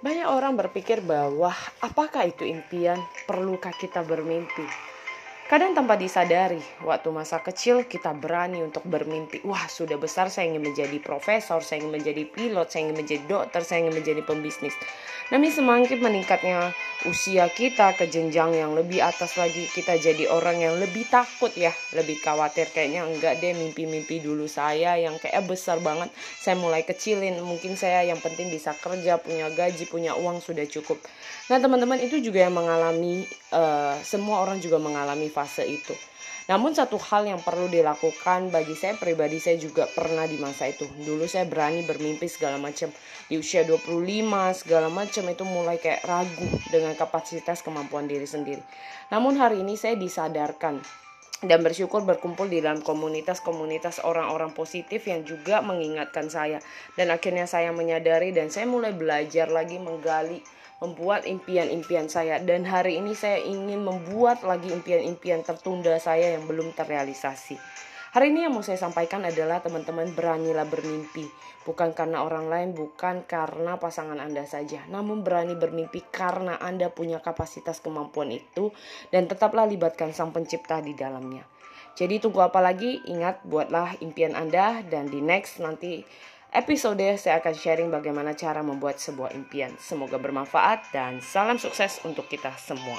Banyak orang berpikir bahwa apakah itu impian? Perlukah kita bermimpi? Kadang tanpa disadari, waktu masa kecil kita berani untuk bermimpi. Wah, sudah besar saya ingin menjadi profesor, saya ingin menjadi pilot, saya ingin menjadi dokter, saya ingin menjadi pembisnis. Namun semakin meningkatnya usia kita ke jenjang yang lebih atas lagi, kita jadi orang yang lebih takut ya, lebih khawatir kayaknya enggak deh mimpi-mimpi dulu saya yang kayak besar banget. Saya mulai kecilin, mungkin saya yang penting bisa kerja, punya gaji, punya uang sudah cukup. Nah, teman-teman itu juga yang mengalami uh, semua orang juga mengalami fase itu. Namun satu hal yang perlu dilakukan bagi saya pribadi saya juga pernah di masa itu. Dulu saya berani bermimpi segala macam. Di usia 25 segala macam itu mulai kayak ragu dengan kapasitas kemampuan diri sendiri. Namun hari ini saya disadarkan dan bersyukur berkumpul di dalam komunitas-komunitas orang-orang positif yang juga mengingatkan saya dan akhirnya saya menyadari dan saya mulai belajar lagi menggali membuat impian-impian saya dan hari ini saya ingin membuat lagi impian-impian tertunda saya yang belum terrealisasi. Hari ini yang mau saya sampaikan adalah teman-teman beranilah bermimpi. Bukan karena orang lain, bukan karena pasangan Anda saja. Namun berani bermimpi karena Anda punya kapasitas kemampuan itu dan tetaplah libatkan sang pencipta di dalamnya. Jadi tunggu apa lagi? Ingat buatlah impian Anda dan di next nanti episode saya akan sharing bagaimana cara membuat sebuah impian. Semoga bermanfaat dan salam sukses untuk kita semua.